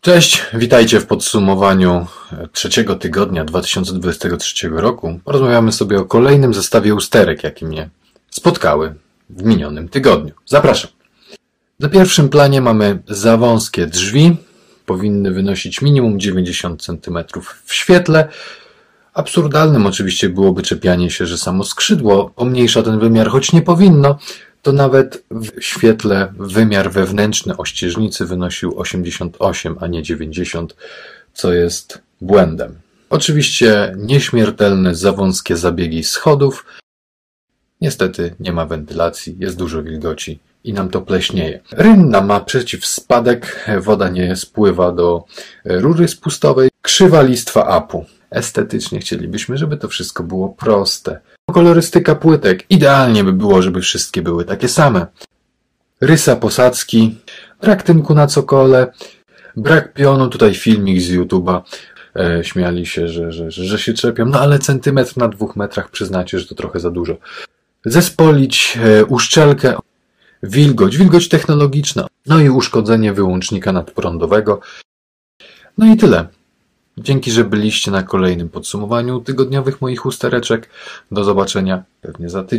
Cześć, witajcie w podsumowaniu trzeciego tygodnia 2023 roku. Porozmawiamy sobie o kolejnym zestawie usterek, jakie mnie spotkały w minionym tygodniu. Zapraszam. Na pierwszym planie mamy za wąskie drzwi. Powinny wynosić minimum 90 cm w świetle. Absurdalnym oczywiście byłoby czepianie się, że samo skrzydło pomniejsza ten wymiar, choć nie powinno to nawet w świetle wymiar wewnętrzny ościeżnicy wynosił 88, a nie 90, co jest błędem. Oczywiście nieśmiertelne za wąskie zabiegi schodów. Niestety nie ma wentylacji, jest dużo wilgoci i nam to pleśnieje. Rynna ma przeciwspadek, woda nie spływa do rury spustowej, krzywa listwa apu. Estetycznie chcielibyśmy, żeby to wszystko było proste. Kolorystyka płytek. Idealnie by było, żeby wszystkie były takie same. Rysa posadzki, brak tynku na cokole, brak pionu, tutaj filmik z YouTube'a. E, śmiali się, że, że, że, że się trzepią, no ale centymetr na dwóch metrach przyznacie, że to trochę za dużo. Zespolić e, uszczelkę, wilgoć, wilgoć technologiczna, no i uszkodzenie wyłącznika nadprądowego. No i tyle. Dzięki, że byliście na kolejnym podsumowaniu tygodniowych moich ustereczek. Do zobaczenia pewnie za tydzień.